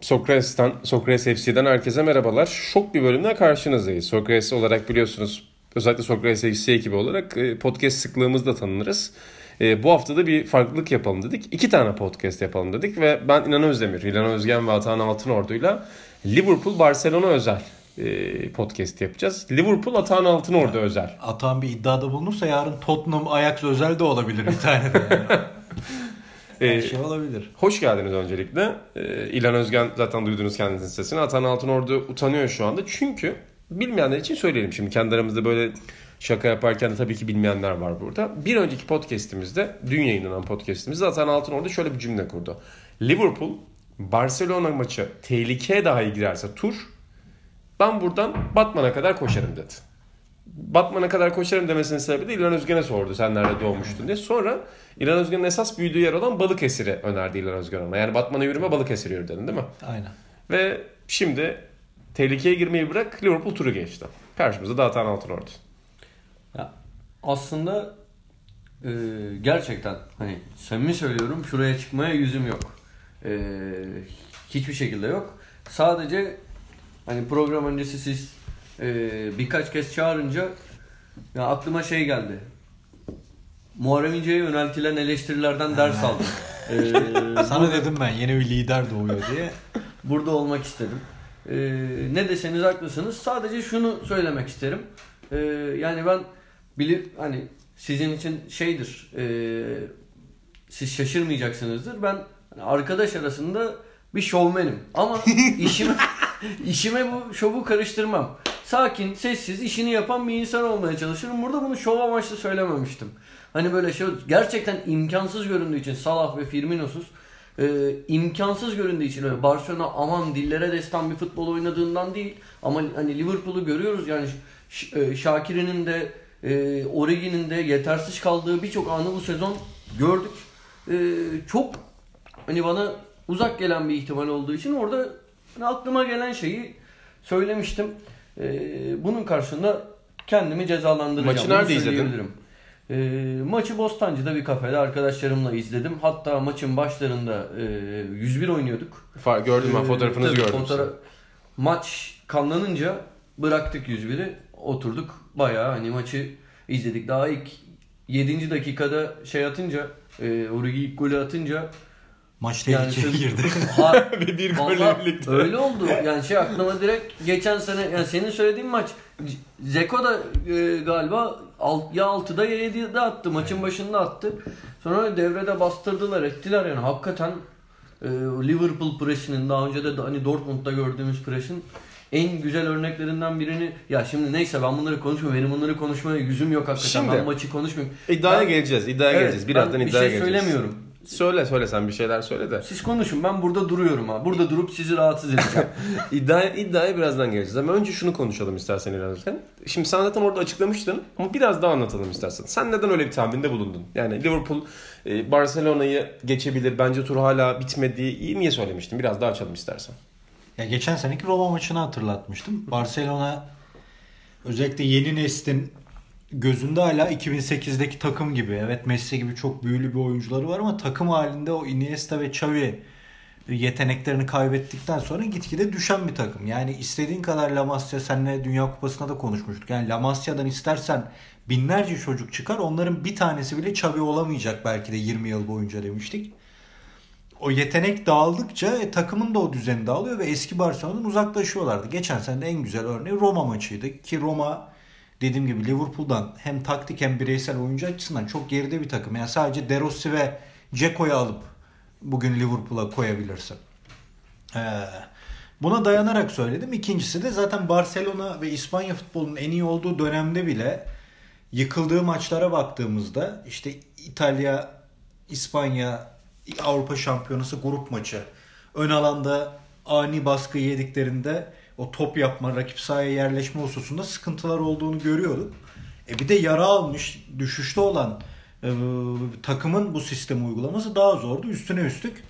Sokrates'ten, Sokrates FC'den herkese merhabalar. Şok bir bölümden karşınızdayız. Sokrates olarak biliyorsunuz özellikle Sokrates FC ekibi olarak e, podcast sıklığımızda tanınırız. E, bu hafta da bir farklılık yapalım dedik. İki tane podcast yapalım dedik ve ben İnan Özdemir, İlhan Özgen ve Atahan Altınordu'yla Liverpool Barcelona özel e, podcast yapacağız. Liverpool Atahan Altınordu özel. Atahan bir iddiada bulunursa yarın Tottenham Ajax özel de olabilir bir tane de. Yani. Her Ee, şey olabilir. Hoş geldiniz öncelikle. Ee, İlhan Özgen zaten duydunuz kendinizin sesini. Atan Altınordu utanıyor şu anda. Çünkü bilmeyenler için söyleyelim şimdi. Kendi aramızda böyle şaka yaparken de tabii ki bilmeyenler var burada. Bir önceki podcastimizde, dün yayınlanan podcastimizde Atan Altınordu şöyle bir cümle kurdu. Liverpool, Barcelona maçı tehlikeye dahi girerse tur, ben buradan Batman'a kadar koşarım dedi. Batman'a kadar koşarım demesinin sebebi de İlhan Özgen'e sordu sen nerede doğmuştun diye. Sonra İlhan Özgen'in esas büyüdüğü yer olan Balıkesir'i önerdi İlhan Özgen ona. Yani Batman'a yürüme Balıkesir yürü dedin değil mi? Aynen. Ve şimdi tehlikeye girmeyi bırak Liverpool turu geçti. Karşımızda da Atan Altınordu. Ya aslında e, gerçekten hani samimi söylüyorum şuraya çıkmaya yüzüm yok. E, hiçbir şekilde yok. Sadece hani program öncesi siz e, birkaç kez çağırınca ya aklıma şey geldi. Muharrem İnce'ye yöneltilen eleştirilerden ders aldım. E, Sana dedim ben yeni bir lider doğuyor diye. burada olmak istedim. Ee, ne deseniz haklısınız. Sadece şunu söylemek isterim. Ee, yani ben bilir hani sizin için şeydir. e, siz şaşırmayacaksınızdır. Ben hani arkadaş arasında bir şovmenim. Ama işime işime bu şovu karıştırmam. Sakin, sessiz, işini yapan bir insan olmaya çalışırım. Burada bunu şov amaçlı söylememiştim. Hani böyle şey gerçekten imkansız göründüğü için Salah ve Firmino'suz e, imkansız göründüğü için öyle Barcelona aman dillere destan bir futbol oynadığından değil ama hani Liverpool'u görüyoruz yani e, Şakir'in de e, Origi'nin de yetersiz kaldığı birçok anı bu sezon gördük. E, çok hani bana uzak gelen bir ihtimal olduğu için orada hani aklıma gelen şeyi söylemiştim. E, bunun karşında kendimi cezalandıracağım. Maçı nerede izledin? E, maçı Bostancı'da bir kafede arkadaşlarımla izledim. Hatta maçın başlarında e, 101 oynuyorduk. Fa- gördüm ben Ee, fotoğrafınızı tabii gördüm. fotoğraf- Maç kanlanınca bıraktık 101'i. Oturduk. Bayağı hani maçı izledik. Daha ilk 7. dakikada şey atınca e, Origi ilk golü atınca Maç yani tehlikeye girdi. Ha- Ve bir golle birlikte. Öyle oldu. Yani şey aklıma direkt geçen sene yani senin söylediğin maç Zeko da e, galiba alt, ya 6'da ya 7'de attı. Maçın başında attı. Sonra devrede bastırdılar ettiler yani hakikaten e, Liverpool presinin daha önce de hani Dortmund'da gördüğümüz presin en güzel örneklerinden birini ya şimdi neyse ben bunları konuşmuyorum. Benim bunları konuşmaya yüzüm yok hakikaten. Şimdi- ben maçı konuşmuyorum. İddiaya Ben- geleceğiz. iddiaya Evet, geleceğiz. Birazdan bir iddiaya şey geleceğiz. söylemiyorum. Söyle söyle sen bir şeyler söyle de. Siz konuşun ben burada duruyorum ha. Burada durup sizi rahatsız edeceğim. İddiaya, iddiaya birazdan geleceğiz ama önce şunu konuşalım istersen Özgen. Şimdi sen zaten orada açıklamıştın ama biraz daha anlatalım istersen. Sen neden öyle bir tahminde bulundun? Yani Liverpool e, Barcelona'yı geçebilir bence tur hala bitmedi. İyi niye söylemiştin? Biraz daha açalım istersen. Ya geçen seneki Roma maçını hatırlatmıştım. Barcelona özellikle yeni neslin gözünde hala 2008'deki takım gibi. Evet Messi gibi çok büyülü bir oyuncuları var ama takım halinde o Iniesta ve Xavi yeteneklerini kaybettikten sonra gitgide düşen bir takım. Yani istediğin kadar La Masia seninle Dünya Kupası'nda da konuşmuştuk. Yani La Masia'dan istersen binlerce çocuk çıkar. Onların bir tanesi bile Xavi olamayacak belki de 20 yıl boyunca demiştik o yetenek dağıldıkça e, takımın da o düzeni dağılıyor ve eski Barcelona'dan uzaklaşıyorlardı. Geçen sene en güzel örneği Roma maçıydı ki Roma dediğim gibi Liverpool'dan hem taktik hem bireysel oyuncu açısından çok geride bir takım. Yani sadece De Rossi ve Ceko'yu alıp bugün Liverpool'a koyabilirsin. Ee, buna dayanarak söyledim. İkincisi de zaten Barcelona ve İspanya futbolunun en iyi olduğu dönemde bile yıkıldığı maçlara baktığımızda işte İtalya, İspanya, Avrupa Şampiyonası grup maçı. Ön alanda ani baskı yediklerinde o top yapma, rakip sahaya yerleşme hususunda sıkıntılar olduğunu görüyorduk. E bir de yara almış, düşüşte olan e, takımın bu sistemi uygulaması daha zordu. Üstüne üstlük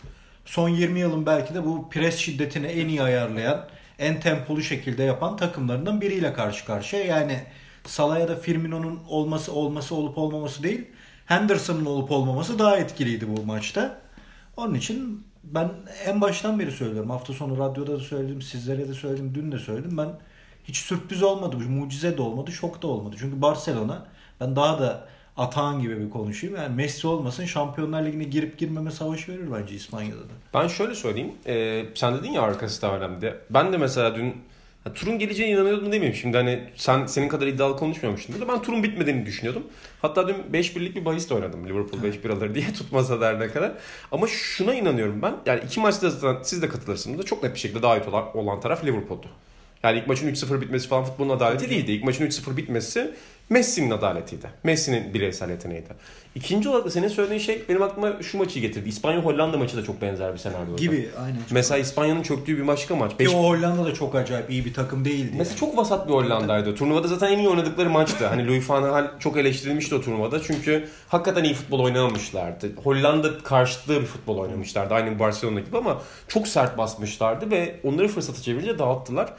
son 20 yılın belki de bu pres şiddetini en iyi ayarlayan, en tempolu şekilde yapan takımlarından biriyle karşı karşıya. Yani Salah da Firmino'nun olması olması olup olmaması değil, Henderson'ın olup olmaması daha etkiliydi bu maçta. Onun için ben en baştan beri söylüyorum. Hafta sonu radyoda da söyledim, sizlere de söyledim, dün de söyledim. Ben hiç sürpriz olmadı, mucize de olmadı, şok da olmadı. Çünkü Barcelona ben daha da Atahan gibi bir konuşayım. Yani Messi olmasın Şampiyonlar Ligi'ne girip girmeme savaşı verir bence İspanya'da da. Ben şöyle söyleyeyim. E, sen dedin ya arkası da önemli. Ben de mesela dün ya, turun geleceğine inanıyordum demeyeyim. Şimdi hani sen senin kadar iddialı konuşmuyormuşsun burada. Ben turun bitmediğini düşünüyordum. Hatta dün 5-1'lik bir bahis de oynadım. Liverpool 5-1 alır diye tutmasa der ne kadar. Ama şuna inanıyorum ben. Yani iki maçta zaten siz de katılırsınız da çok net bir şekilde daha iyi olan, olan taraf Liverpool'du. Yani ilk maçın 3-0 bitmesi falan futbolun adaleti değildi. İlk maçın 3-0 bitmesi Messi'nin adaletiydi. Messi'nin bireysel yeteneğiydi. İkinci olarak da senin söylediğin şey benim aklıma şu maçı getirdi. İspanya-Hollanda maçı da çok benzer bir senaryo. Gibi aynen. Mesela İspanya'nın çöktüğü bir başka maç. Ki o Hollanda da çok acayip iyi bir takım değildi. Mesela yani. çok vasat bir Hollanda'ydı. Turnuvada zaten en iyi oynadıkları maçtı. hani Louis van Gaal çok eleştirilmişti o turnuvada. Çünkü hakikaten iyi futbol oynamamışlardı. Hollanda karşıtlığı bir futbol oynamışlardı. Aynı Barcelona gibi ama çok sert basmışlardı ve onları fırsatı çevirince dağıttılar.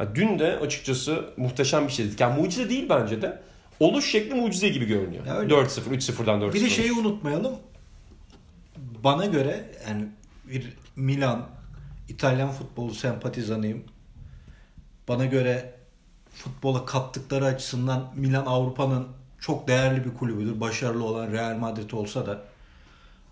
Yani dün de açıkçası muhteşem bir şeydi. Yani mucize değil bence de. Oluş şekli mucize gibi görünüyor. 4-0, 3-0'dan 4-0. Bir de şeyi unutmayalım. Bana göre yani bir Milan İtalyan futbolu sempatizanıyım. Bana göre futbola kattıkları açısından Milan Avrupa'nın çok değerli bir kulübüdür. Başarılı olan Real Madrid olsa da.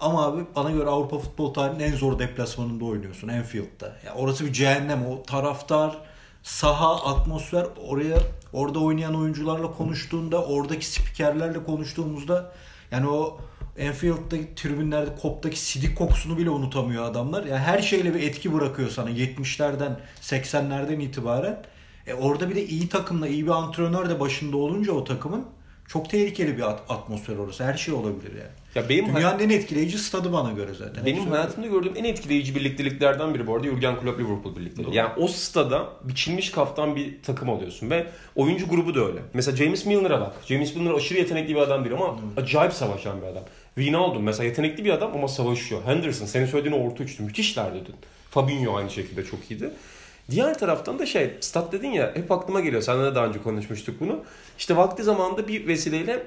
Ama abi bana göre Avrupa futbol tarihinin en zor deplasmanında oynuyorsun Enfield'da. Yani orası bir cehennem. O taraftar, saha, atmosfer oraya orada oynayan oyuncularla konuştuğunda, oradaki spikerlerle konuştuğumuzda yani o Enfield'daki tribünlerde koptaki sidik kokusunu bile unutamıyor adamlar. Yani her şeyle bir etki bırakıyor sana 70'lerden 80'lerden itibaren. E orada bir de iyi takımla iyi bir antrenör de başında olunca o takımın çok tehlikeli bir atmosfer orası. Her şey olabilir yani. Ya benim Dünyanın en etkileyici stadı bana göre zaten. Benim hayatımda gördüğüm en etkileyici birlikteliklerden biri bu arada Jurgen Klopp Liverpool birlikteliği. Yani o stada biçilmiş kaftan bir takım oluyorsun ve oyuncu grubu da öyle. Mesela James Milner'a bak. James Milner aşırı yetenekli bir adam değil ama evet. acayip savaşan bir adam. Wijnaldum mesela yetenekli bir adam ama savaşıyor. Henderson senin söylediğin orta üçlü müthişler dedin. Fabinho aynı şekilde çok iyiydi. Diğer taraftan da şey, stat dedin ya hep aklıma geliyor. Seninle de daha önce konuşmuştuk bunu. İşte vakti zamanında bir vesileyle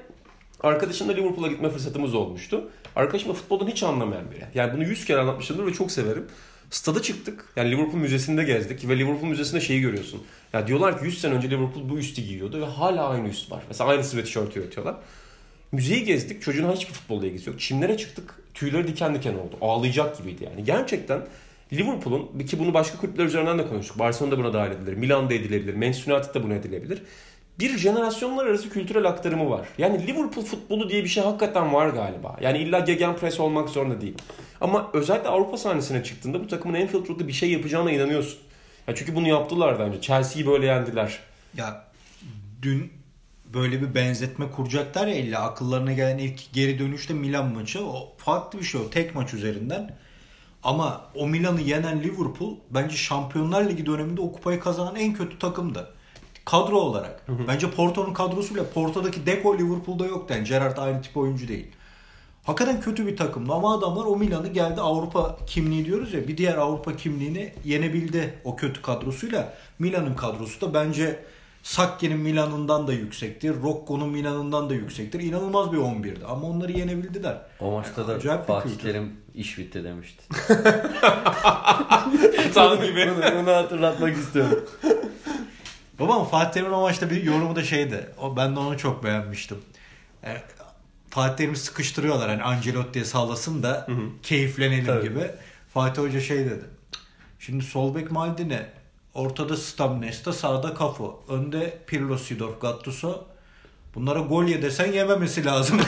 arkadaşımla Liverpool'a gitme fırsatımız olmuştu. Arkadaşım da futboldan hiç anlamayan biri. Yani bunu yüz kere anlatmışımdır ve çok severim. Stada çıktık. Yani Liverpool Müzesi'nde gezdik ve Liverpool Müzesi'nde şeyi görüyorsun. Ya yani diyorlar ki 100 sene önce Liverpool bu üstü giyiyordu ve hala aynı üst var. Mesela aynı sweatshirt üretiyorlar. Müzeyi gezdik. Çocuğun hiçbir futbolla ilgisi yok. Çimlere çıktık. Tüyleri diken diken oldu. Ağlayacak gibiydi yani. Gerçekten Liverpool'un ki bunu başka kulüpler üzerinden de konuştuk. Barcelona'da buna dahil edilir. Milan'da edilebilir. Manchester United'da buna edilebilir. Bir jenerasyonlar arası kültürel aktarımı var. Yani Liverpool futbolu diye bir şey hakikaten var galiba. Yani illa gegenpress olmak zorunda değil. Ama özellikle Avrupa sahnesine çıktığında bu takımın Anfield Road'da bir şey yapacağına inanıyorsun. Ya çünkü bunu yaptılar bence. Chelsea'yi böyle yendiler. Ya dün böyle bir benzetme kuracaklar ya illa akıllarına gelen ilk geri dönüşte Milan maçı. O farklı bir şey o. Tek maç üzerinden. Ama o Milan'ı yenen Liverpool bence Şampiyonlar Ligi döneminde o kupayı kazanan en kötü takımdı. Kadro olarak. Hı hı. Bence Porto'nun kadrosu bile Porto'daki Deco Liverpool'da yoktu. Yani Gerrard aynı tip oyuncu değil. Hakikaten kötü bir takımdı ama adamlar o Milan'ı geldi Avrupa kimliği diyoruz ya bir diğer Avrupa kimliğini yenebildi o kötü kadrosuyla. Milan'ın kadrosu da bence Sakke'nin Milan'ından da yüksektir. Rocco'nun Milan'ından da yüksektir. İnanılmaz bir 11'di ama onları yenebildiler. O maçta yani da Fatih Terim iş bitti demişti. Tam gibi. Bunu, bunu hatırlatmak istiyorum. Babam Fatih Terim'in o maçta bir yorumu da şeydi. O, ben de onu çok beğenmiştim. Yani, e, Fatih Terim'i sıkıştırıyorlar. Hani Ancelotti'ye sağlasın da hı hı. keyiflenelim Tabii. gibi. Fatih Hoca şey dedi. Şimdi sol bek Maldini Ortada Stamnesta, sağda Kafu. Önde Pirlo, Sidorf, Gattuso. Bunlara gol ye desen yememesi lazım.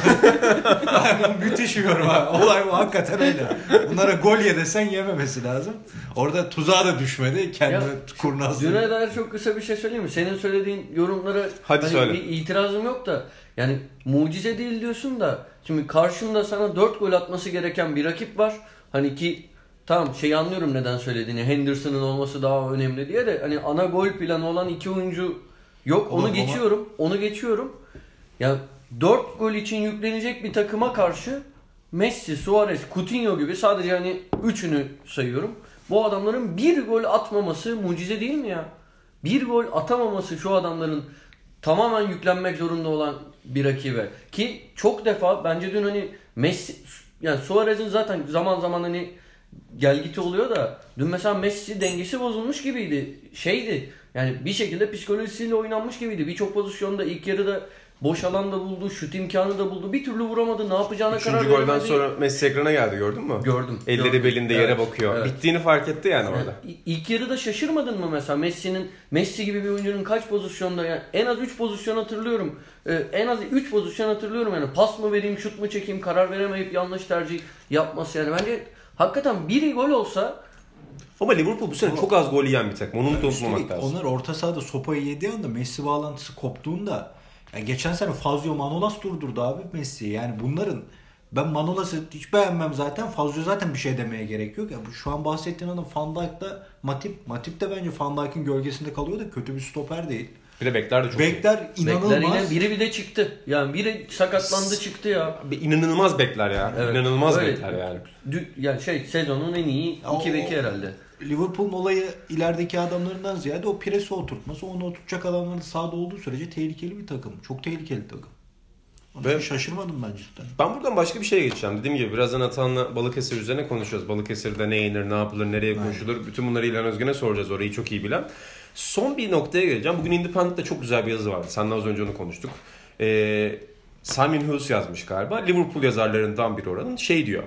Müthiş bir yorum ha. Olay bu hakikaten öyle. Bunlara gol ye desen yememesi lazım. Orada tuzağa da düşmedi. Kendi kurnazlığı. Düne dair çok kısa bir şey söyleyeyim mi? Senin söylediğin yorumlara Hadi hani söyle. bir itirazım yok da yani mucize değil diyorsun da şimdi karşında sana 4 gol atması gereken bir rakip var. Hani ki Tamam şey anlıyorum neden söylediğini. Henderson'ın olması daha önemli diye de hani ana gol planı olan iki oyuncu yok. Onu ama, geçiyorum. Ama... Onu geçiyorum. Ya 4 gol için yüklenecek bir takıma karşı Messi, Suarez, Coutinho gibi sadece hani üçünü sayıyorum. Bu adamların bir gol atmaması mucize değil mi ya? Bir gol atamaması şu adamların tamamen yüklenmek zorunda olan bir rakibe. Ki çok defa bence dün hani Messi yani Suarez'in zaten zaman zaman hani gel giti oluyor da dün mesela Messi dengesi bozulmuş gibiydi. Şeydi yani bir şekilde psikolojisiyle oynanmış gibiydi. Birçok pozisyonda ilk yarıda boş alan da buldu, şut imkanı da buldu. Bir türlü vuramadı. Ne yapacağına karar Üçüncü veremedi. golden sonra Messi ekrana geldi gördün mü? Gördüm. Elleri gördüm. belinde Evet, yere bakıyor. evet. Bittiğini fark etti yani orada. Yani ilk yarıda şaşırmadın mı mesela Messi'nin Messi gibi bir oyuncunun kaç pozisyonda yani en az 3 pozisyon hatırlıyorum. Ee, en az 3 pozisyon hatırlıyorum yani pas mı vereyim şut mu çekeyim karar veremeyip yanlış tercih yapması yani bence hakikaten biri gol olsa Ama Liverpool bu sene çok az gol yiyen bir takım. Onu unutmamak lazım. onlar orta sahada sopayı yediği anda Messi bağlantısı koptuğunda ya geçen sene Fazio Manolas durdurdu abi Messi'yi. Yani bunların ben Manolas'ı hiç beğenmem zaten. Fazio zaten bir şey demeye gerek yok. Ya bu şu an bahsettiğin adam Van Dijk'la Matip. Matip de bence Van Dijk'in gölgesinde kalıyor da kötü bir stoper değil. Bir de bekler de çok iyi. Bekler inanılmaz. bekler yine biri bir de çıktı. Yani biri sakatlandı çıktı ya. Bir inanılmaz bekler ya. Evet. İnanılmaz Öyle. bekler yani. Dü- yani şey sezonun en iyi O- 2 beki herhalde. Liverpool'un olayı ilerideki adamlarından ziyade o presi oturtması. Onu oturtacak adamların sahada olduğu sürece tehlikeli bir takım. Çok tehlikeli takım. Onun Ve- şaşırmadım ben cidden. Ben buradan başka bir şeye geçeceğim. Dediğim gibi birazdan Atan'la Balıkesir üzerine konuşuyoruz. Balıkesir'de ne yenir, ne yapılır, nereye koşulur. Bütün bunları İlhan Özgen'e soracağız. Orayı çok iyi bilen. Son bir noktaya geleceğim. Bugün Independent'te çok güzel bir yazı vardı. Seninle az önce onu konuştuk. Ee, Simon Hughes yazmış galiba. Liverpool yazarlarından biri oranın. Şey diyor.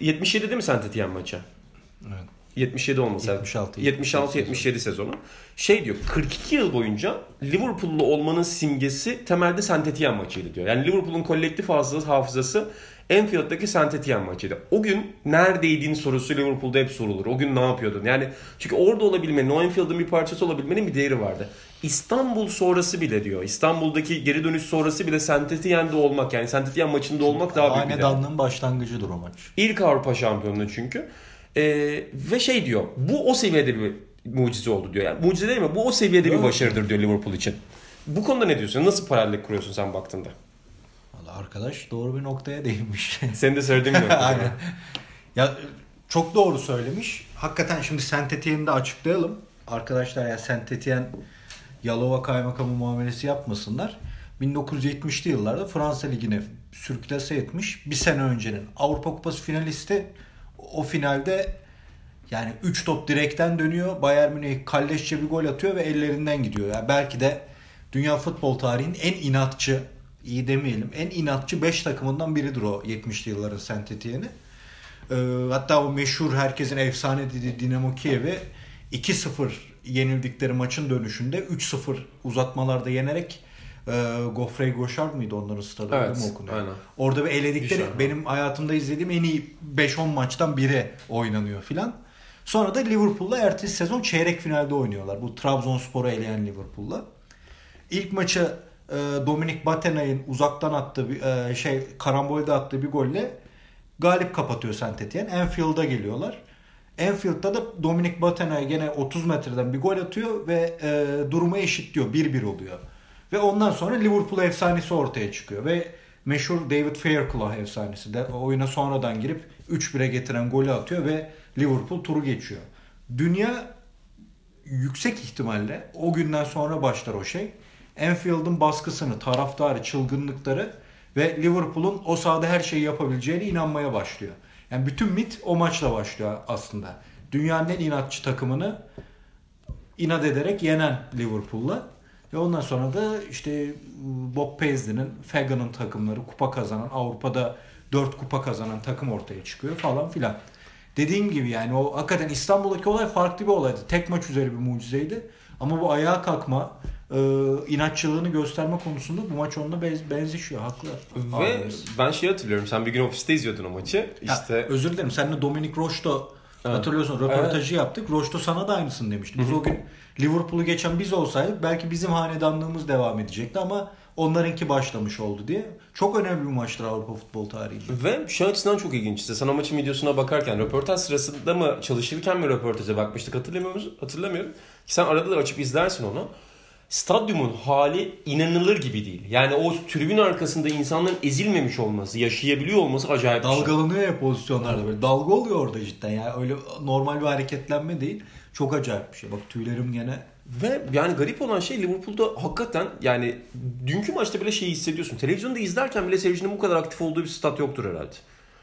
77 değil mi Saint Etienne maçı? Evet. 77 olması lazım. 76, 76-77 sezonu. Şey diyor 42 yıl boyunca Liverpool'lu olmanın simgesi temelde Saint Etienne maçıydı diyor. Yani Liverpool'un kolektif hafızası, hafızası Anfield'daki Saint Etienne maçıydı. O gün neredeydin sorusu Liverpool'da hep sorulur. O gün ne yapıyordun? Yani çünkü orada olabilmenin, o Anfield'ın bir parçası olabilmenin bir değeri vardı. İstanbul sonrası bile diyor. İstanbul'daki geri dönüş sonrası bile Saint Etienne'de olmak yani Saint Etienne maçında olmak daha büyük bir değer. Hanedanlığın başlangıcıdır o maç. İlk Avrupa şampiyonluğu çünkü. Ee, ve şey diyor. Bu o seviyede bir mucize oldu diyor. Yani mucize değil mi? Bu o seviyede bir Evet. başarıdır diyor Liverpool için. Bu konuda ne diyorsun? Nasıl paralellik kuruyorsun sen baktığında? Valla arkadaş doğru bir noktaya değinmiş. Senin de söylediğin gibi. Aynen. Ya çok doğru söylemiş. Hakikaten şimdi Saint Etienne'i de açıklayalım. Arkadaşlar ya Saint Etienne Yalova kaymakamı muamelesi yapmasınlar. 1970'li yıllarda Fransa Ligi'ne sürklase etmiş. Bir sene öncenin Avrupa Kupası finalisti o finalde yani 3 top direkten dönüyor. Bayern Münih kalleşçe bir gol atıyor ve ellerinden gidiyor. Yani belki de dünya futbol tarihinin en inatçı, iyi demeyelim, en inatçı 5 takımından biridir o 70'li yılların Saint. Ee, hatta o meşhur herkesin efsane dediği Dinamo Kiev'i 2-0 yenildikleri maçın dönüşünde 3-0 uzatmalarda yenerek e, Gofrey Goşard mıydı onların stadı Evet, mi okunuyor? aynen. Orada bir eledikleri Güzel. benim hayatımda izlediğim en iyi 5-10 maçtan biri oynanıyor filan. Sonra da Liverpool'la ertesi sezon çeyrek finalde oynuyorlar. Bu Trabzonspor'u eleyen Liverpool'la. İlk maçı e, Dominik Batenay'ın uzaktan attığı bir e, şey karambolde attığı bir golle galip kapatıyor Saint Etienne. Anfield'a geliyorlar. Anfield'da da Dominik Batenay gene 30 metreden bir gol atıyor ve e, durumu eşitliyor. 1-1 oluyor. Ve ondan sonra Liverpool efsanesi ortaya çıkıyor ve meşhur David Fairclough efsanesi de oyuna sonradan girip 3-1'e getiren golü atıyor ve Liverpool turu geçiyor. Dünya yüksek ihtimalle o günden sonra başlar o şey. Anfield'ın baskısını, taraftarı, çılgınlıkları ve Liverpool'un o sahada her şeyi yapabileceğine inanmaya başlıyor. Yani bütün mit o maçla başlıyor aslında. Dünyanın en inatçı takımını inat ederek yenen Liverpool'la ve ondan sonra da işte Bob Paisley'nin, Fagan'ın takımları kupa kazanan, Avrupa'da 4 kupa kazanan takım ortaya çıkıyor falan filan. Dediğim gibi yani o hakikaten İstanbul'daki olay farklı bir olaydı. Tek maç üzeri bir mucizeydi. Ama bu ayağa kalkma, e, inatçılığını gösterme konusunda bu maç onunla bez- benzeşiyor. Haklı. Ve Abimiz. ben şey hatırlıyorum. Sen bir gün ofiste izliyordun o maçı. Ya, İşte özür dilerim. Seninle Dominic Roche'to Evet. hatırlıyorsun röportajı yaptık. Roche'to sana da aynısını demişti. Biz o gün Liverpool'u geçen biz olsaydık belki bizim hanedanlığımız devam edecekti ama onlarınki başlamış oldu diye. Çok önemli bir maçtır Avrupa futbol tarihinde. Ve şu açıdan çok ilginç. İşte sen o maçın videosuna bakarken röportaj sırasında mı çalışırken mi röportaja bakmıştık hatırlamıyor musun? Hatırlamıyorum. Sen arada da açıp izlersin onu. Stadyumun hali inanılır gibi değil. Yani o tribün arkasında insanların ezilmemiş olması, yaşayabiliyor olması acayip şey. Dalgalanıyor ya pozisyonlarda böyle. Dalga oluyor orada cidden ya. Öyle normal bir hareketlenme değil. Çok acayip bir şey. Bak tüylerim gene Ve yani garip olan şey Liverpool'da hakikaten yani dünkü maçta bile şeyi hissediyorsun. Televizyonda izlerken bile seyircinin bu kadar aktif olduğu bir stat yoktur herhalde.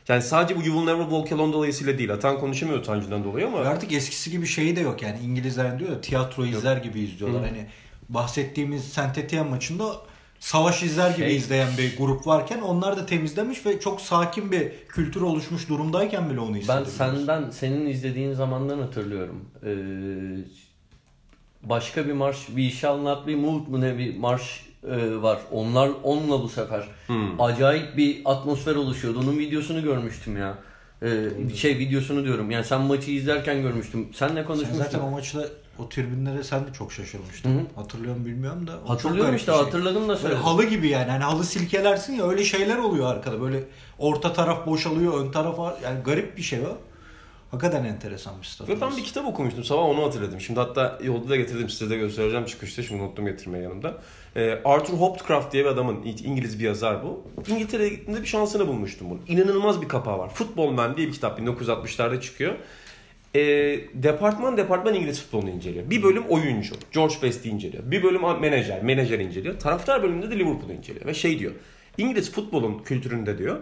Yani sadece bu You Will Never Walk Alone dolayısıyla değil. Atan konuşamıyor utancından dolayı ama. Artık eskisi gibi şeyi de yok yani İngilizler diyor ya tiyatro izler gibi izliyorlar. Hani bahsettiğimiz Saint Etienne maçında savaş izler gibi Şey- izleyen bir grup varken onlar da temizlemiş ve çok sakin bir kültür oluşmuş durumdayken bile onu Ben hissediyoruz. senden senin izlediğin zamandan hatırlıyorum. Ee, başka bir marş We Shall Not Be Moved mu ne bir marş e, var. Onlar onunla bu sefer acayip bir atmosfer oluşuyordu. Onun videosunu görmüştüm ya. Ee, şey videosunu diyorum. Yani sen maçı izlerken görmüştüm. Senle Sen konuşmuştuk. zaten o maçta o tribünlere sen de çok şaşırmıştın. Hı hı. Hatırlıyor musun bilmiyorum da. o çok Hatırlıyorum işte şey. hatırladım da Böyle söyledim. halı gibi yani. Hani halı silkelersin ya öyle şeyler oluyor arkada. Böyle orta taraf boşalıyor, ön taraf var. Yani garip bir şey o. Hakikaten enteresan bir stat. Ve ben bir kitap okumuştum sabah onu hatırladım. Şimdi hatta yolda da getirdim size de göstereceğim çıkışta. Şimdi unuttum getirmeyi yanımda. Ee, Arthur Hopcroft diye bir adamın İngiliz bir yazar bu. İngiltere'ye gittiğimde bir şansını bulmuştum bunu. İnanılmaz bir kapağı var. Football Man diye bir kitap 1960'larda çıkıyor. Ee, departman departman İngiliz futbolunu inceliyor. Bir bölüm oyuncu. George Best'i inceliyor. Bir bölüm menajer. Menajer inceliyor. Taraftar bölümünde de Liverpool'u inceliyor. Ve şey diyor. İngiliz futbolun kültüründe diyor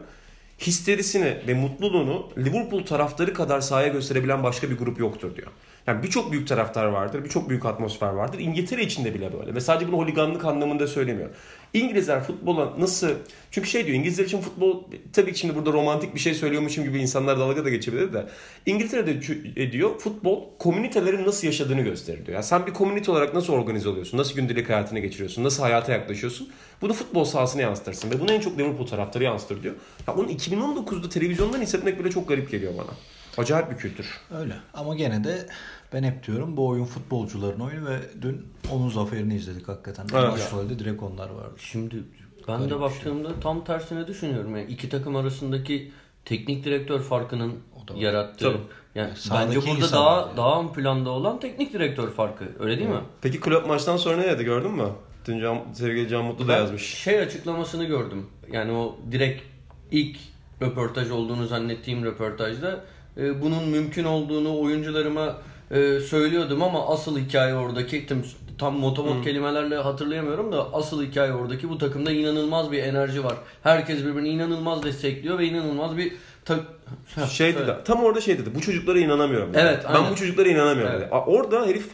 histerisini ve mutluluğunu Liverpool taraftarı kadar sahaya gösterebilen başka bir grup yoktur diyor. Yani birçok büyük taraftar vardır, birçok büyük atmosfer vardır. İngiltere içinde bile böyle. Ve sadece bunu holiganlık anlamında söylemiyor. İngilizler futbola nasıl... Çünkü şey diyor, İngilizler için futbol... Tabii ki şimdi burada romantik bir şey söylüyormuşum gibi insanlar dalga da geçebilir de. İngiltere'de çü- diyor, futbol komünitelerin nasıl yaşadığını gösterir diyor. Yani sen bir komünite olarak nasıl organize oluyorsun, nasıl gündelik hayatını geçiriyorsun, nasıl hayata yaklaşıyorsun. Bunu futbol sahasına yansıtırsın. Ve bunu en çok Liverpool taraftarı yansıtır diyor. Ya onu 2019'da televizyondan hissetmek bile çok garip geliyor bana. Acayip bir kültür. Öyle. Ama gene de ben hep diyorum bu oyun futbolcuların oyunu ve dün onun zaferini izledik hakikaten. Evet. Başrolde direkt onlar vardı. Şimdi ben Garip de bir baktığımda tam tersine düşünüyorum. Yani iki takım arasındaki teknik direktör farkının da yarattığı. Tabii. Yani Sahadaki bence burada daha yani. daha ön planda olan teknik direktör farkı. Öyle değil mi? Peki Klopp maçtan sonra ne dedi gördün mü? Dün Can, sevgili Can Mutlu da Ben yazmış. şey açıklamasını gördüm. Yani o direkt ilk röportaj olduğunu zannettiğim röportajda e, bunun mümkün olduğunu oyuncularıma e, söylüyordum ama asıl hikaye oradaki tam, tam motomot kelimelerle hatırlayamıyorum da asıl hikaye oradaki bu takımda inanılmaz bir enerji var. Herkes birbirini inanılmaz destekliyor ve inanılmaz bir ta- Şey dedi, tam orada şey dedi. Bu çocuklara inanamıyorum. dedi. Evet, Ben aynen. bu çocuklara inanamıyorum Evet. dedi. Orada herif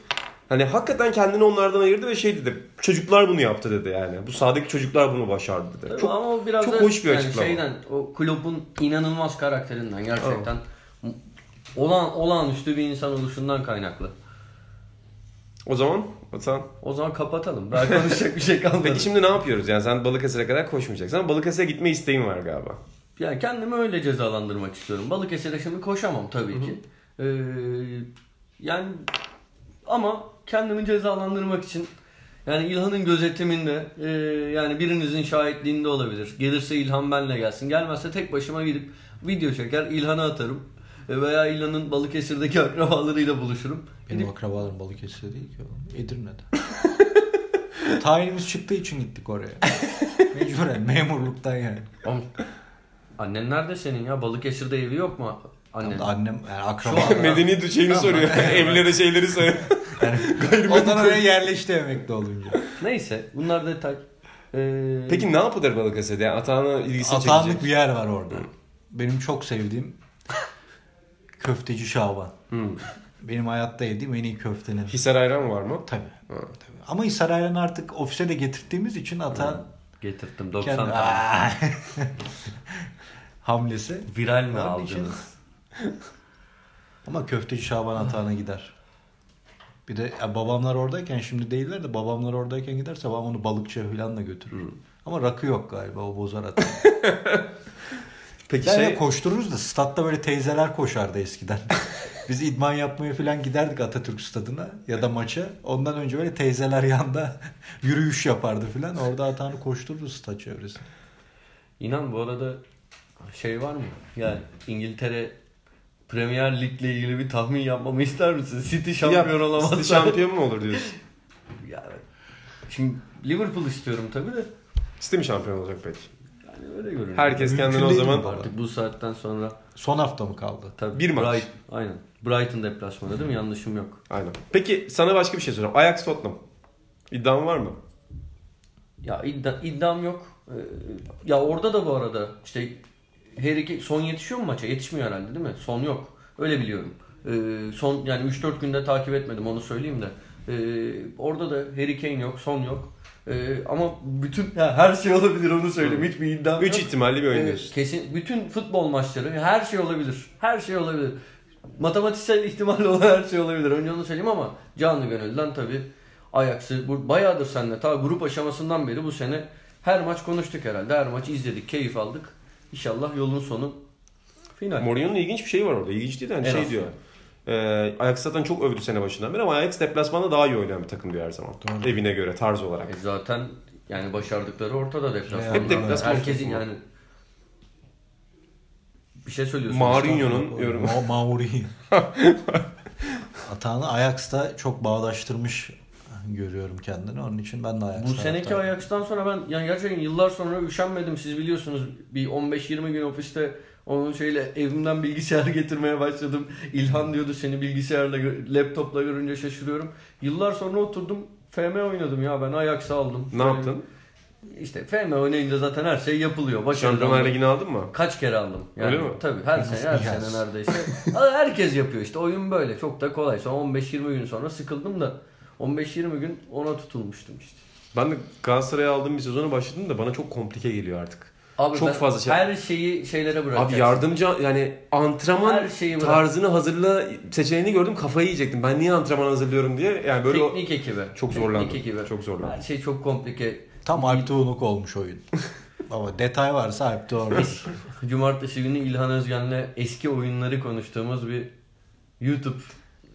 hani hakikaten kendini onlardan ayırdı ve şey dedi. Çocuklar bunu yaptı dedi yani. Bu sahadaki çocuklar bunu başardı dedi. Tabii Çok ama o biraz çok da hoş bir yani açıklama. Şeyden, o kulübün inanılmaz karakterinden gerçekten olan olağanüstü bir insan oluşundan kaynaklı. O zaman Atan. O zaman kapatalım. Daha konuşacak bir şey kalmadı. Peki şimdi ne yapıyoruz? Yani sen Balıkesir'e kadar koşmayacaksın ama Balıkesir'e gitme isteğin var galiba. Yani kendimi öyle cezalandırmak istiyorum. Balıkesir'e şimdi koşamam tabii ki. Ee, yani ama kendimi cezalandırmak için yani İlhan'ın gözetiminde e, yani birinizin şahitliğinde olabilir. Gelirse İlhan benle gelsin. Gelmezse tek başıma gidip video çeker İlhan'a atarım. E, Veya İlhan'ın Balıkesir'deki akrabalarıyla buluşurum. Benim Gidip akrabalarım Balıkesir'de değil ki oğlum. Edirne'de. Tayinimiz çıktığı için gittik oraya. Mecburen memurluktan yani. Oğlum, Annen nerede senin ya? Balıkesir'de evi yok mu? Annen. Tam da annem yani akraba. Medeni şeyini soruyor. Evlere şeyleri soruyor. Yani ondan oraya yerleşti emekli olunca. Neyse bunlar detay. Ee, Peki ne yapılır Balıkesir'de? Yani Atahan'ın ilgisini Atanlık çekecek. bir yer var orada. Benim çok sevdiğim köfteci Şaban. Hmm. Benim hayatta yediğim en iyi köftenin. Hisar ayran var mı? Tabii. tabii. Ama Hisar Ayran'ı artık ofise de getirdiğimiz için Atan getirttim 90 kendi... tane. Hamlesi. Viral mi aldınız? Ama köfteci Şaban Atan'a gider. Bir de ya babamlar oradayken şimdi değiller de babamlar oradayken giderse babam onu balıkçıya falan da götürür. Ama rakı yok galiba o bozar Atan'ı. Peki Yani şey... koştururuz da statta böyle teyzeler koşardı eskiden. Biz idman yapmaya falan giderdik Atatürk stadına ya da maça. Ondan önce böyle teyzeler yanda yürüyüş yapardı falan. Orada Atan'ı koştururuz stat çevresinde. İnan bu arada şey var mı? Yani İngiltere Premier Lig'le ilgili bir tahmin yapmamı ister misin? City şampiyon Ya, olamazsa. City şampiyon mu olur diyorsun? Ya, şimdi Liverpool istiyorum tabii de. City mi şampiyon olacak peki? Öyle görünüyor. Herkes Mümkün kendini o zaman... Artık bu saatten sonra Son hafta mı kaldı? tabii Bir maç. Bright- aynen. Brighton deplasmanı değil mi? Yanlışım yok. Aynen. Peki sana başka bir şey soracağım. Ajax Tottenham. İddian var mı? Ya iddia, iddiam yok. Ee, ya orada da bu arada işte Harry Kane, son yetişiyor mu maça? Yetişmiyor herhalde değil mi? Son yok. Öyle biliyorum. Ee, son yani 3-4 günde takip etmedim onu söyleyeyim de. Ee, orada da Harry Kane yok, son yok. Ee, ama bütün ya her şey olabilir onu söyleyeyim. Hiçbir iddiam 3 yok. ihtimalli bir oyun Ee, kesin bütün futbol maçları her şey olabilir. Her şey olabilir. Matematiksel ihtimalle olan her şey olabilir. Önce onu söyleyeyim ama canlı gönülden tabii Ajax'ı bu bayağıdır seninle ta grup aşamasından beri bu sene her maç konuştuk herhalde. Her maç izledik, keyif aldık. İnşallah yolun sonu final. Mourinho'nun ilginç bir şeyi var orada. İlginç değil de hani En şey diyor. E, Ajax zaten çok övdü sene başından beri ama Ajax deplasmanda daha iyi oynayan bir takım diyor her zaman. Doğru. Evine göre tarz olarak. E zaten yani başardıkları ortada deplasmanda. Hep deplasman Herkesin yani bir şey söylüyorsun. Mourinho'nun yorumu. Ma Mourinho. Atağını Ajax'ta çok bağdaştırmış görüyorum kendini. Onun için ben de Ajax Bu seneki taraftarıyım. Ajax'tan sonra ben yani gerçekten yıllar sonra üşenmedim. Siz biliyorsunuz bir 15-20 gün ofiste onun şeyle evimden bilgisayar getirmeye başladım. İlhan diyordu seni bilgisayarla, laptopla görünce şaşırıyorum. Yıllar sonra oturdum FM oynadım ya ben Ajax'ı aldım. Ne yaptın? İşte FM oynayınca zaten her şey yapılıyor. Başarılı Şampiyonlar. Ligi'ni aldın mı? Kaç kere aldım. Yani, Öyle mi? Tabii her sene her sene neredeyse. Herkes yapıyor işte oyun böyle çok da kolay. Sonra 15-20 gün sonra sıkıldım da 15-20 gün ona tutulmuştum işte. Ben de Galatasaray'a aldığım bir sezona başladım da bana çok komplike geliyor artık. Abi Çok ben fazla şey- Her şeyi şeylere bırakacaksın. Abi yardımcı yani antrenman Her şeyi bırak. tarzını hazırla seçeneğini gördüm kafayı yiyecektim. Ben niye antrenman hazırlıyorum diye. Yani böyle o- Teknik ekibi. çok Teknik zorlandım. ekibi. Çok zorlandım. Her şey çok komplike. Tam Alp Tuğluk olmuş oyun. Ama detay varsa Alp Tuğluk. Cumartesi günü İlhan Özgen'le eski oyunları konuştuğumuz bir YouTube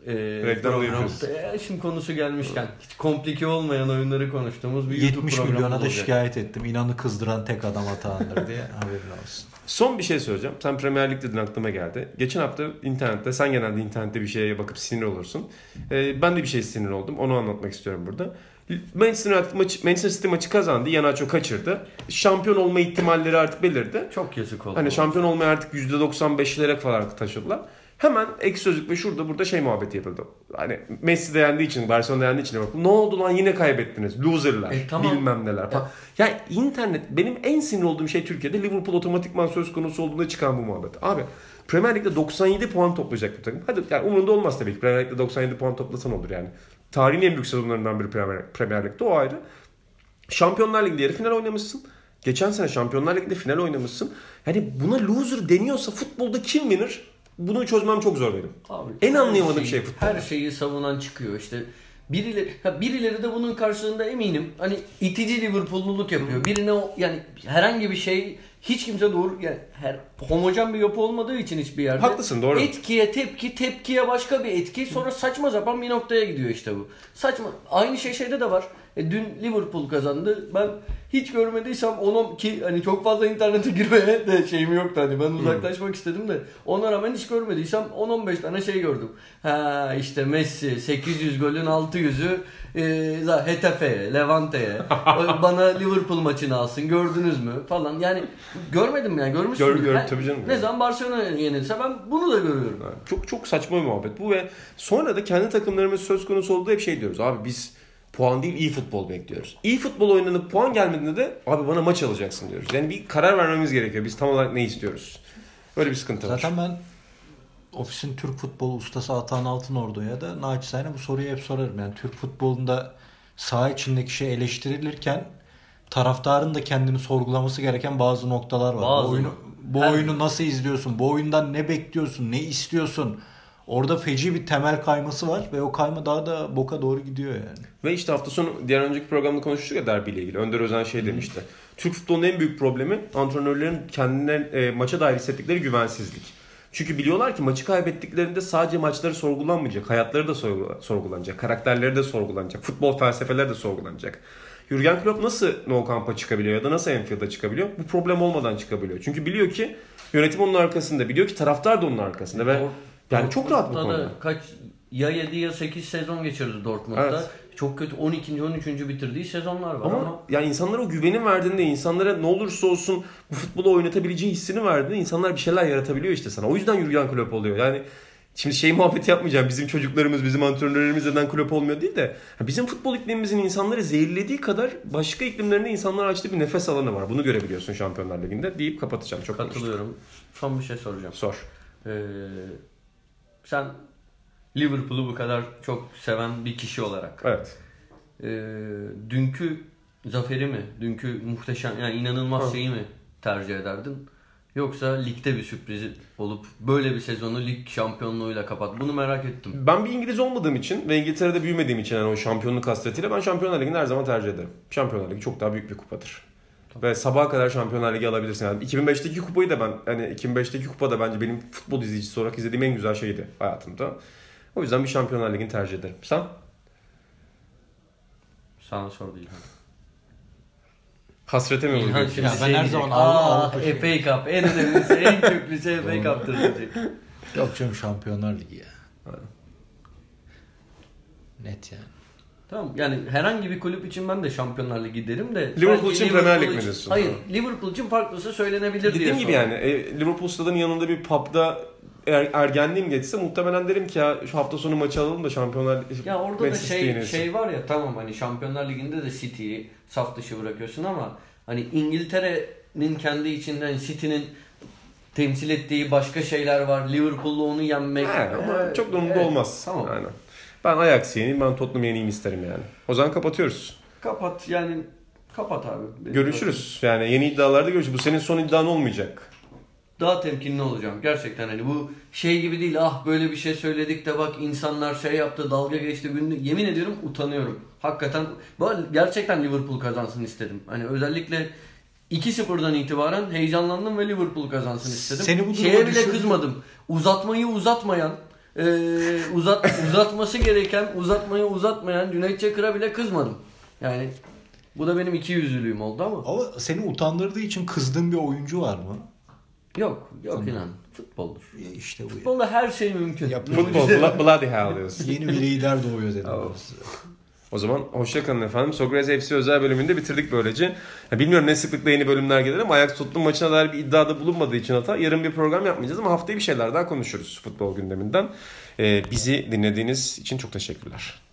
e, yapıyoruz. E, şimdi konusu gelmişken hiç komplike olmayan oyunları konuştuğumuz bir YouTube 70 programı milyona da şikayet ettim. İnanı kızdıran tek adam Atağan'dır diye haberin olsun. Son bir şey söyleyeceğim. Sen Premier Lig dedin aklıma geldi. Geçen hafta internette, sen genelde internette bir şeye bakıp sinir olursun. Ee, ben de bir şey sinir oldum. Onu anlatmak istiyorum burada. Manchester United maçı, Manchester City maçı kazandı. Yanaço kaçırdı. Şampiyon olma ihtimalleri artık belirdi. Çok yazık oldu. Hani şampiyon olmaya artık %95'lere falan taşıdılar. Hemen ek sözlük ve şurada burada şey muhabbeti yapıldı. Hani Messi de yendiği için, Barcelona yendiği için bak ne oldu lan yine kaybettiniz. Loserlar. E, tamam. Bilmem neler falan. Ya internet benim en sinir olduğum şey Türkiye'de Liverpool otomatikman söz konusu olduğunda çıkan bu muhabbet. Abi Premier Lig'de 97 puan toplayacak bir takım. Hadi yani umurunda olmaz tabii ki. Premier Lig'de 97 puan toplasan olur yani. Tarihin en büyük sezonlarından biri Premier, Premier Lig'de o ayrı. Şampiyonlar Ligi'nde yarı final oynamışsın. Geçen sene Şampiyonlar Ligi'nde final oynamışsın. Yani buna loser deniyorsa futbolda kim winner? Bunu çözmem çok zor benim. Abi, En anlayamadığım şeyi- şey futbol. Her şeyi savunan çıkıyor işte. Birileri, ha birileri de bunun karşılığında eminim hani itici Liverpool'luluk yapıyor. Birine o yani herhangi bir şey hiç kimse doğru yani her homojen bir yapı olmadığı için hiçbir yerde. Haklısın, doğru. Etkiye tepki, tepkiye başka bir etki sonra saçma sapan bir noktaya gidiyor işte bu. Saçma. Aynı şey şeyde de var. E, dün Liverpool kazandı. Ben hiç görmediysem onu ki hani çok fazla internete girmeye de şeyim yoktu hani ben uzaklaşmak istedim de ona rağmen hiç görmediysem 10-15 tane şey gördüm. Ha işte Messi 800 golün 600'ü e, Hetafe'ye, Levante'ye bana Liverpool maçını alsın gördünüz mü falan yani görmedim yani görmüşsünüz. Gör- gör- Ben- tabii canım. Ne zaman Barcelona yenilse ben bunu da görüyorum. Çok çok saçma bir muhabbet bu ve sonra da kendi takımlarımız söz konusu olduğu hep şey diyoruz. Abi biz puan değil iyi futbol bekliyoruz. İyi futbol oynanıp puan gelmediğinde de abi bana maç alacaksın diyoruz. Yani bir karar vermemiz gerekiyor. Biz tam olarak ne istiyoruz? Böyle bir sıkıntı var. Zaten ben ofisin Türk futbolu ustası Atan Altınordu'ya da naçizane bu soruyu hep sorarım. Yani Türk futbolunda saha içindeki şey eleştirilirken taraftarın da kendini sorgulaması gereken bazı noktalar var. Bazı. Bu oyunu, bu oyunu nasıl izliyorsun? Bu oyundan ne bekliyorsun? Ne istiyorsun? Orada feci bir temel kayması var ve o kayma daha da boka doğru gidiyor yani. Ve işte hafta sonu diğer önceki programda konuştuk ya derbiyle ilgili. Önder Özen şey demişti. Türk futbolunun en büyük problemi antrenörlerin kendilerine e, maça dair hissettikleri güvensizlik. Çünkü biliyorlar ki maçı kaybettiklerinde sadece maçları sorgulanmayacak. Hayatları da sorgula- sorgulanacak. Karakterleri de sorgulanacak. Futbol felsefeleri de sorgulanacak. Jurgen Klopp nasıl No Camp'a çıkabiliyor ya da nasıl Enfield'a çıkabiliyor? Bu problem olmadan çıkabiliyor. Çünkü biliyor ki yönetim onun arkasında. Biliyor ki taraftar da onun arkasında. Ve yani çok rahat bu konuda. da Kaç ya 7 ya 8 sezon geçirdi Dortmund'da. Evet. Çok kötü 12. 13. bitirdiği sezonlar var ama, Ama yani insanlara o güveni verdiğinde, insanlara ne olursa olsun bu futbolu oynatabileceği hissini verdiğinde insanlar bir şeyler yaratabiliyor işte sana. O yüzden Jurgen Klopp oluyor. Yani Şimdi şey muhabbeti yapmayacağım. Bizim çocuklarımız, bizim antrenörlerimiz neden kulüp olmuyor değil de bizim futbol iklimimizin insanları zehirlediği kadar başka iklimlerinde insanlar açtığı bir nefes alanı var. Bunu görebiliyorsun Şampiyonlar Ligi'nde deyip kapatacağım. Çok. Katılıyorum. Son bir şey soracağım. Sor. Ee, sen Liverpool'u bu kadar çok seven bir kişi olarak Evet. e, dünkü zaferi mi, dünkü muhteşem yani inanılmaz Evet. şeyi mi tercih ederdin? Yoksa ligde bir sürpriz olup böyle bir sezonu lig şampiyonluğuyla kapat. Bunu merak ettim. Ben bir İngiliz olmadığım için ve İngiltere'de büyümediğim için yani o şampiyonluk hasretiyle ben Şampiyonlar Ligi'ni her zaman tercih ederim. Şampiyonlar Ligi çok daha büyük bir kupadır. Ve sabaha kadar Şampiyonlar Ligi alabilirsin. Yani 2005'teki kupayı da ben hani 2005'teki kupa da bence benim futbol izleyicisi olarak izlediğim en güzel şeydi hayatımda. O yüzden bir Şampiyonlar Ligi'ni tercih ederim. Sen? Sana sor değil. Hasrete mi İlhan vuruyorsun? şimdi Ya ben şey her diyecek, zaman Aa, Avrupa şey- FA Cup en önemlisi en köklüsü FA Cup'tır diyecek. Yok canım Şampiyonlar Ligi ya. Net yani. Tamam yani herhangi bir kulüp için ben de Şampiyonlar Ligi derim de. Liverpool için Premier Lig Liverpool mi diyorsun? Hayır Ha. Liverpool için farklısı söylenebilir diye Dediğim gibi yani e, Liverpool stadının yanında bir pub'da er, ergenliğim geçse muhtemelen derim ki ya şu hafta sonu maçı alalım da Şampiyonlar Ya orada da Manchester şey yenilsin. şey var ya tamam hani Şampiyonlar Ligi'nde de City'yi saf dışı bırakıyorsun ama hani İngiltere'nin kendi içinden City'nin temsil ettiği başka şeyler var. Liverpool'la onu yenmek. He, ama Ee, çok da umurumda evet, olmaz. Tamam. Aynen. Ben Ajax yeneyim, ben Tottenham yeneyim isterim yani. O zaman kapatıyoruz. Kapat yani kapat abi. Benim Görüşürüz. Yani yeni iddialarda görüşürüz. Bu senin son iddian olmayacak. Daha temkinli olacağım. Gerçekten hani bu şey gibi değil. Ah böyle bir şey söyledik de bak insanlar şey yaptı, dalga geçti. Günlük. Yemin ediyorum utanıyorum. Hakikaten bu gerçekten Liverpool kazansın istedim. Hani özellikle 2-0'dan itibaren heyecanlandım ve Liverpool kazansın istedim. Seni bu Şeye bile kızmadım. Uzatmayı uzatmayan, e, uzat uzatması gereken, uzatmayı uzatmayan Cüneyt Çakır'a bile kızmadım. Yani bu da benim iki yüzlülüğüm oldu ama. Ama seni utandırdığı için kızdığın bir oyuncu var mı? Yok, yok inan. Futboldur. Ya işte bu. ya. Futbolda her şey mümkün. Futbol, blo- bloody hell diyorsun. Yeni bir lider doğuyor dedim. Oh. O zaman hoşçakalın efendim. Sokrates FC özel bölümünde bitirdik böylece. Ya bilmiyorum ne sıklıkla yeni bölümler gelir ama Ajax Tottenham maçına dair bir iddiada bulunmadığı için hata yarın bir program yapmayacağız ama haftaya bir şeyler daha konuşuruz futbol gündeminden. Ee, bizi dinlediğiniz için çok teşekkürler.